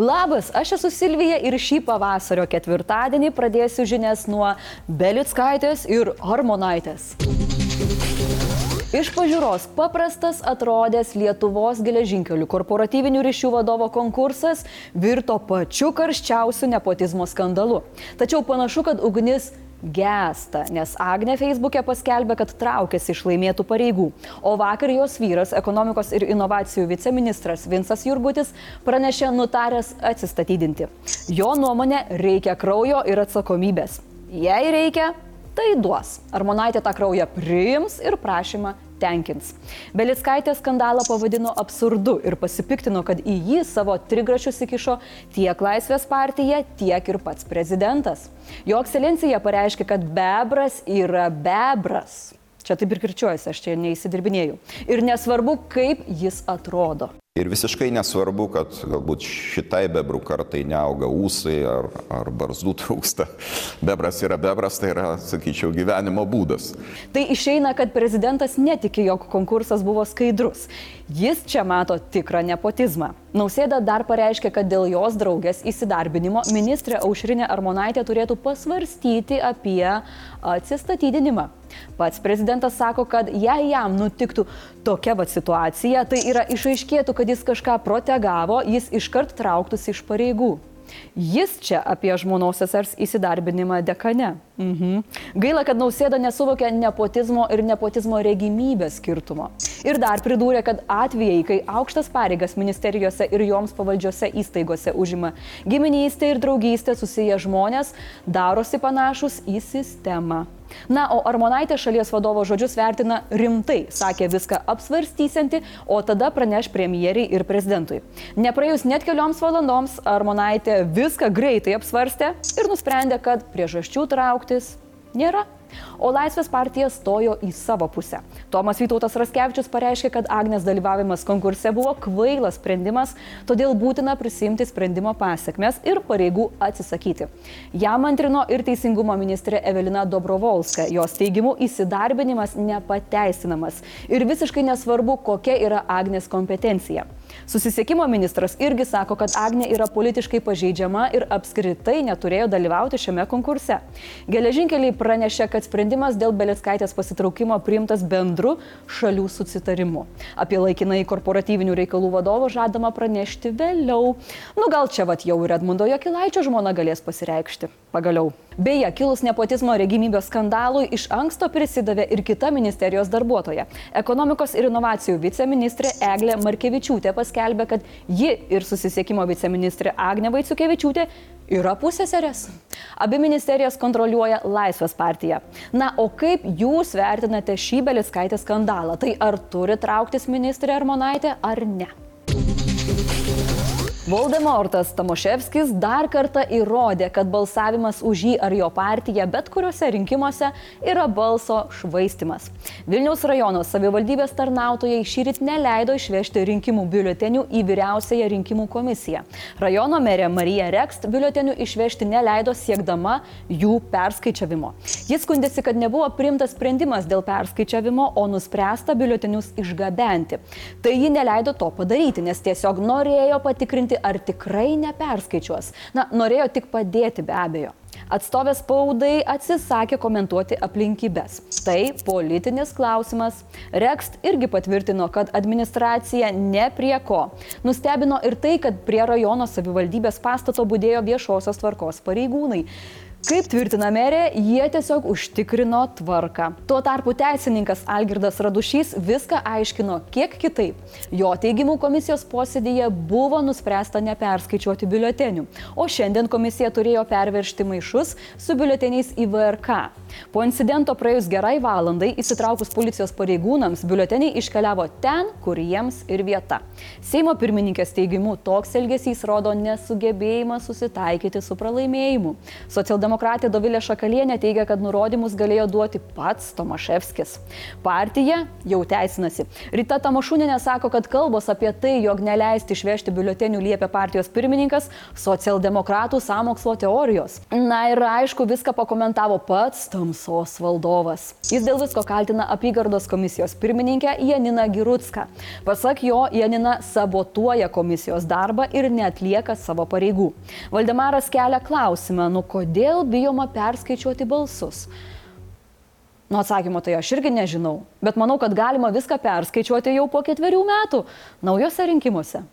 Labas, aš esu Silvija ir šį pavasario ketvirtadienį pradėsiu žinias nuo Belitskaitės ir Harmonaitės. Iš pažiūros paprastas atrodęs Lietuvos geležinkelių korporatyvinių ryšių vadovo konkursas virto pačiu karščiausiu nepotizmo skandalu. Tačiau panašu, kad ugnis gesta, nes Agne Facebook'e paskelbė, kad traukiasi iš laimėtų pareigų, o vakar jos vyras, ekonomikos ir inovacijų viceministras Vinsas Jurgutis, pranešė nutaręs atsistatydinti. Jo nuomonė reikia kraujo ir atsakomybės. Jei reikia, tai duos. Armonaitė tą kraują priims ir prašymą tenkins. Belickaitė skandalą pavadino absurdu ir pasipiktino, kad į jį savo trigrašius įkišo tiek Laisvės partija, tiek ir pats prezidentas. Jo ekscelencija pareiškė, kad bebras yra bebras. Čia taip ir kirčiuojasi, aš čia neįsidirbinėjau. Ir nesvarbu, kaip jis atrodo. Ir visiškai nesvarbu, kad galbūt šitai bebrų kartai neauga ūsai ar, ar barzdų trūksta. Bebras yra bebras, tai yra, sakyčiau, gyvenimo būdas. Tai išeina, kad prezidentas netiki, jog konkursas buvo skaidrus. Jis čia mato tikrą nepotizmą. Nausėda dar pareiškė, kad dėl jos draugės įsidarbinimo ministrė Aušrinė Armonaitė turėtų pasvarstyti apie atsistatydinimą. Pats prezidentas sako, kad jei jam nutiktų tokia va situacija, tai yra išaiškėtų, kad jis kažką protegavo, jis iškart trauktųsi iš pareigų. Jis čia apie žmonos sesers įsidarbinimą dekane. Mhm. Gaila, kad nausėda nesuvokia nepotizmo ir nepotizmo regimybės skirtumo. Ir dar pridūrė, kad atvejai, kai aukštas pareigas ministerijose ir joms pavaldžiose įstaigose užima giminystė ir draugystė susiję žmonės, darosi panašus į sistemą. Na, o Armonaitė šalies vadovo žodžius vertina rimtai, sakė viską apsvarstysianti, o tada praneš premjeriai ir prezidentui. Nepraėjus net kelioms valandoms Armonaitė viską greitai apsvarstė ir nusprendė, kad priežasčių trauktis nėra. O Laisvės partija stojo į savo pusę. Tomas Vytautas Raskevičius pareiškė, kad Agnės dalyvavimas konkurse buvo kvailas sprendimas, todėl būtina prisimti sprendimo pasiekmes ir pareigų atsisakyti. Jam antrino ir teisingumo ministrė Evelina Dobrovolska. Jos teigimu įsidarbinimas nepateisinamas ir visiškai nesvarbu, kokia yra Agnės kompetencija. Susisiekimo ministras irgi sako, kad Agnė yra politiškai pažeidžiama ir apskritai neturėjo dalyvauti šiame konkurse. Geležinkeliai pranešė, kad sprendimas dėl Belėskaitės pasitraukimo priimtas bendru šalių susitarimu. Apie laikinai korporatyvinių reikalų vadovą žadama pranešti vėliau. Nu gal čia vat jau ir Edmundo Jokilaičio žmona galės pasireikšti. Pagaliau. Beje, kilus nepotizmo regimybės skandalui iš anksto prisidavė ir kita ministerijos darbuotoja. Ekonomikos ir inovacijų viceministrė Eglė Markevičiūtė paskelbė, kad ji ir susisiekimo viceministrė Agne Vaiciukevičiūtė yra pusėserės. Abi ministerijas kontroliuoja Laisvės partija. Na, o kaip jūs vertinate šį Beliskaitės skandalą? Tai ar turi trauktis ministrė Armonaitė ar ne? Voldemortas Tamoševskis dar kartą įrodė, kad balsavimas už jį ar jo partiją bet kuriuose rinkimuose yra balso švaistimas. Vilniaus rajono savivaldybės tarnautojai šįryt neleido išvežti rinkimų biuletenių į vyriausiąją rinkimų komisiją. Rajono merė Marija Rekst biuletenių išvežti neleido siekdama jų perskaičiavimo. Jis skundėsi, kad nebuvo priimtas sprendimas dėl perskaičiavimo, o nuspręsta biuletenius išgabenti. Tai ji neleido to padaryti, nes tiesiog norėjo patikrinti, ar tikrai neperskaičiuos. Na, norėjo tik padėti be abejo. Atstovės spaudai atsisakė komentuoti aplinkybės. Tai politinis klausimas. Rekst irgi patvirtino, kad administracija ne prie ko. Nustebino ir tai, kad prie rajono savivaldybės pastato būdėjo viešosios tvarkos pareigūnai. Kaip tvirtina merė, jie tiesiog užtikrino tvarką. Tuo tarpu teisininkas Algirdas Radušys viską aiškino kiek kitaip. Jo teigimų komisijos posėdėje buvo nuspręsta neperskaičiuoti biuletenių, o šiandien komisija turėjo perveršti maišus su biuleteniais į VRK. Po incidento praėjus gerai valandai įsitraukus policijos pareigūnams, biuleteniai iškeliavo ten, kur jiems ir vieta. Seimo pirmininkės teigimu, toks elgesys rodo nesugebėjimą susitaikyti su pralaimėjimu. Socialdemokratai Socialdemokratė Dovilė Šakalienė teigia, kad nurodymus galėjo duoti pats Tomaševskis. Partija jau teisinasi. Rita Tamašūnė sako, kad kalbos apie tai, jog neleisti išvežti biuletenių liepia partijos pirmininkas, socialdemokratų samokslo teorijos. Na ir aišku, viską pakomentavo pats tamsos valdovas. Jis dėl visko kaltina apygardos komisijos pirmininkę Janiną Girutską. Pasak jo, Janina sabotuoja komisijos darbą ir netlieka savo pareigų. Valdemaras kelia klausimą, nu kodėl bijoma perskaičiuoti balsus. Nu atsakymo tai aš irgi nežinau, bet manau, kad galima viską perskaičiuoti jau po ketverių metų naujose rinkimuose.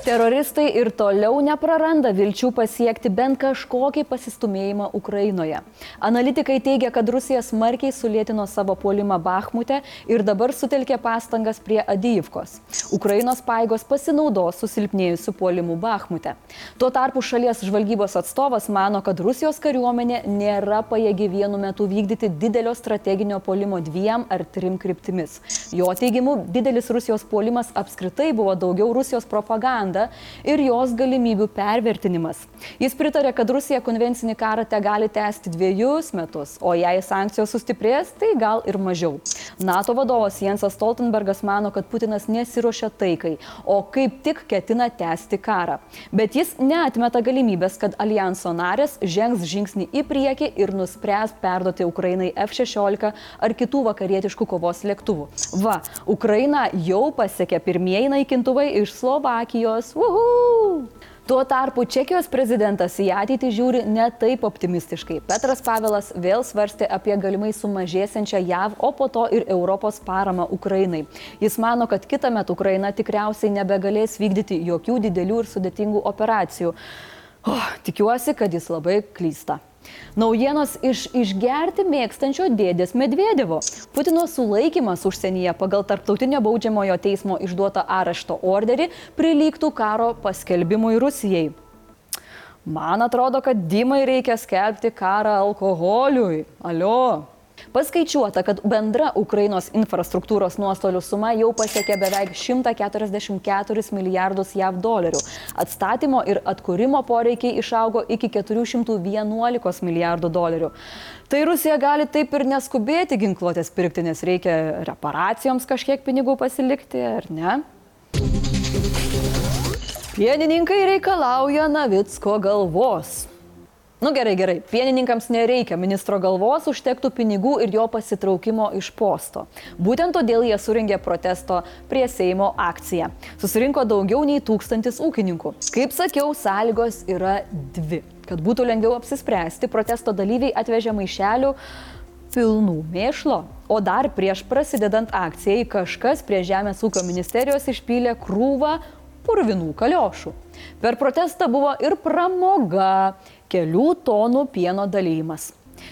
Teroristai ir toliau nepraranda vilčių pasiekti bent kažkokį pasistumėjimą Ukrainoje. Analitikai teigia, kad Rusija smarkiai sulėtino savo puolimą Bahmute ir dabar sutelkė pastangas prie Adyivkos. Ukrainos paėgos pasinaudos susilpnėjusių puolimų Bahmute. Tuo tarpu šalies žvalgybos atstovas mano, kad Rusijos kariuomenė nėra pajėgi vienu metu vykdyti didelio strateginio puolimo dviem ar trim kryptimis. Jo teigimu, didelis Rusijos puolimas apskritai buvo daugiau Rusijos propaganda propaganda ir jos galimybių pervertinimas. Jis pritarė, kad Rusija konvencinį karą te gali tęsti dviejus metus, o jei sankcijos sustiprės, tai gal ir mažiau. NATO vadovas Jensas Stoltenbergas mano, kad Putinas nesiuošia taikai, o kaip tik ketina tęsti karą. Bet jis neatmeta galimybės, kad alijanso narės žengs žingsnį į priekį ir nuspręs perduoti Ukrainai F-16 ar kitų vakarietiškų kovos lėktuvų. Va, Ukraina jau pasiekė pirmieji naikintuvai iš Slovakijos, Čekijos. Uhu! Tuo tarpu Čekijos prezidentas į ateitį žiūri ne taip optimistiškai. Petras Pavelas vėl svarstė apie galimai sumažėsiančią JAV, o po to ir Europos paramą Ukrainai. Jis mano, kad kitą metą Ukraina tikriausiai nebegalės vykdyti jokių didelių ir sudėtingų operacijų. Oh, tikiuosi, kad jis labai klysta. Naujienos iš išgerti mėgstančio dėdės Medvedevo. Putino sulaikimas užsienyje pagal tarptautinio baudžiamojo teismo išduotą arešto orderį prilygtų karo paskelbimui Rusijai. Man atrodo, kad Dimai reikia skelbti karą alkoholiui. Alio. Paskaičiuota, kad bendra Ukrainos infrastruktūros nuostolių suma jau pasiekė beveik 144 milijardus JAV dolerių. Atstatymo ir atkūrimo poreikiai išaugo iki 411 milijardų dolerių. Tai Rusija gali taip ir neskubėti ginkluotės pirkti, nes reikia reparacijoms kažkiek pinigų pasilikti, ar ne? Pienininkai reikalauja Navicko galvos. Nu gerai, gerai, pienininkams nereikia ministro galvos, užtektų pinigų ir jo pasitraukimo iš posto. Būtent todėl jie suringė protesto prie Seimo akciją. Susirinko daugiau nei tūkstantis ūkininkų. Kaip sakiau, sąlygos yra dvi. Kad būtų lengviau apsispręsti, protesto dalyviai atvežė maišelių pilnų mėšlo. O dar prieš prasidedant akcijai kažkas prie Žemės ūkio ministerijos išpylė krūvą purvinų kaliošų. Per protestą buvo ir pramoga kelių tonų pieno dalymas.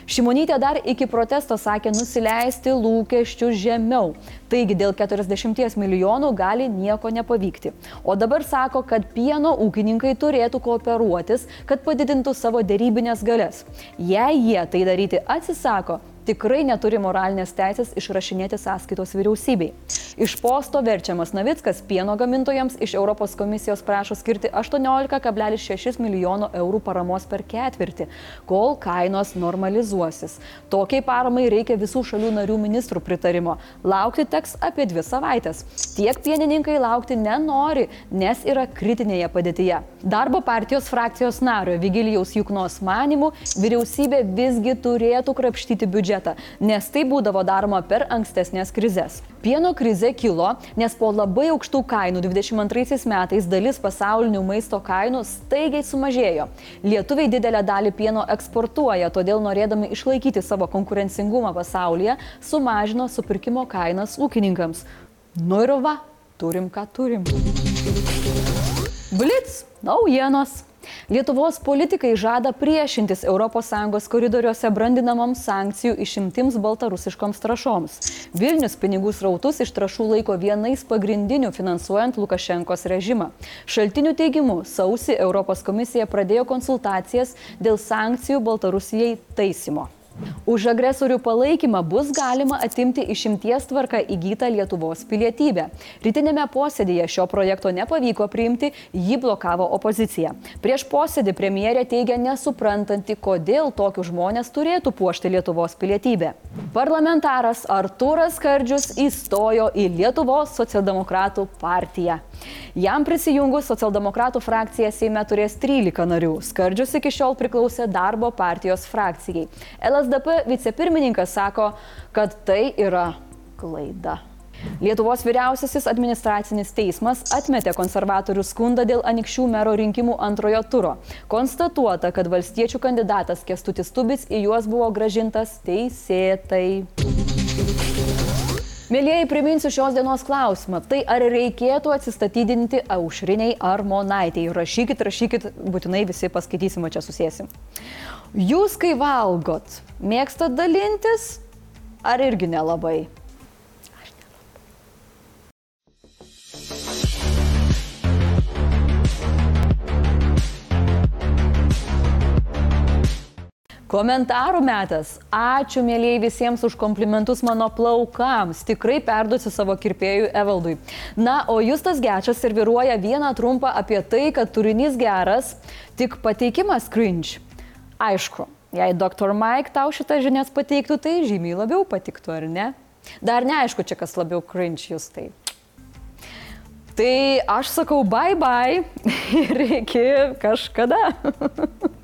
Šimonytė dar iki protesto sakė nusileisti lūkesčių žemiau, taigi dėl 40 milijonų gali nieko nepavykti. O dabar sako, kad pieno ūkininkai turėtų kooperuotis, kad padidintų savo dėrybinės galės. Jei jie tai daryti atsisako, tikrai neturi moralinės teisės išrašinėti sąskaitos vyriausybei. Iš posto verčiamas Navickas pieno gamintojams iš Europos komisijos prašo skirti 18,6 milijono eurų paramos per ketvirtį, kol kainos normalizuosis. Tokiai paramai reikia visų šalių narių ministrų pritarimo. Laukti teks apie dvi savaitės. Tiek pienininkai laukti nenori, nes yra kritinėje padėtyje. Darbo partijos frakcijos nario Vigilijaus Juknos manimu, vyriausybė visgi turėtų krapštyti biudžetą biudžetą, nes tai būdavo daroma per ankstesnės krizės. Pieno krize kilo, nes po labai aukštų kainų 22 metais dalis pasaulinių maisto kainų staigiai sumažėjo. Lietuviai didelę dalį pieno eksportuoja, todėl norėdami išlaikyti savo konkurencingumą pasaulyje, sumažino supirkimo kainas ūkininkams. Nu ir va, turim ką turim. Blitz naujienos. Lietuvos politikai žada priešintis ES koridoriuose brandinamoms sankcijų išimtims baltarusiškoms trašoms. Vilnius pinigų srautus iš trašų laiko vienais pagrindinių finansuojant Lukašenkos režimą. Šaltinių teigimu, sausį Europos komisija pradėjo konsultacijas dėl sankcijų Baltarusijai taisymo. Už agresorių palaikymą bus galima atimti išimties tvarka įgytą Lietuvos pilietybę. Rytinėme posėdėje šio projekto nepavyko priimti, jį blokavo opozicija. Prieš posėdį premjerė teigia nesuprantanti, kodėl tokius žmonės turėtų puošti Lietuvos pilietybę. Parlamentaras Artūras Kardžius įstojo į Lietuvos socialdemokratų partiją. Jam prisijungus socialdemokratų frakcija Seime turės 13 narių. Skardžius iki šiol priklausė darbo partijos frakcijai. LSDP vicepirmininkas sako, kad tai yra klaida. Lietuvos vyriausiasis administracinis teismas atmetė konservatorių skundą dėl anikščių mero rinkimų antrojo turo. Konstatuota, kad valstiečių kandidatas Kestutis Tubis į juos buvo gražintas teisėtai. Mėlyjeji, priminsiu šios dienos klausimą. Tai ar reikėtų atsistatydinti aušriniai ar monaitėjai? Rašykit, rašykit, būtinai visi paskaitysim, čia susėsim. Jūs, kai valgot, mėgstat dalintis ar irgi nelabai? Komentarų metas. Ačiū, mėlyjei, visiems už komplimentus mano plaukams. Tikrai perduosiu savo kirpėjui Evaldui. Na, o Justas Gečas serviruoja vieną trumpą apie tai, kad turinys geras, tik pateikimas cringe. Aišku, jei Dr. Mike tau šitą žinias pateiktų, tai žymiai labiau patiktų, ar ne? Dar neaišku, čia kas labiau cringe jūs tai. Tai aš sakau bye bye ir iki kažkada.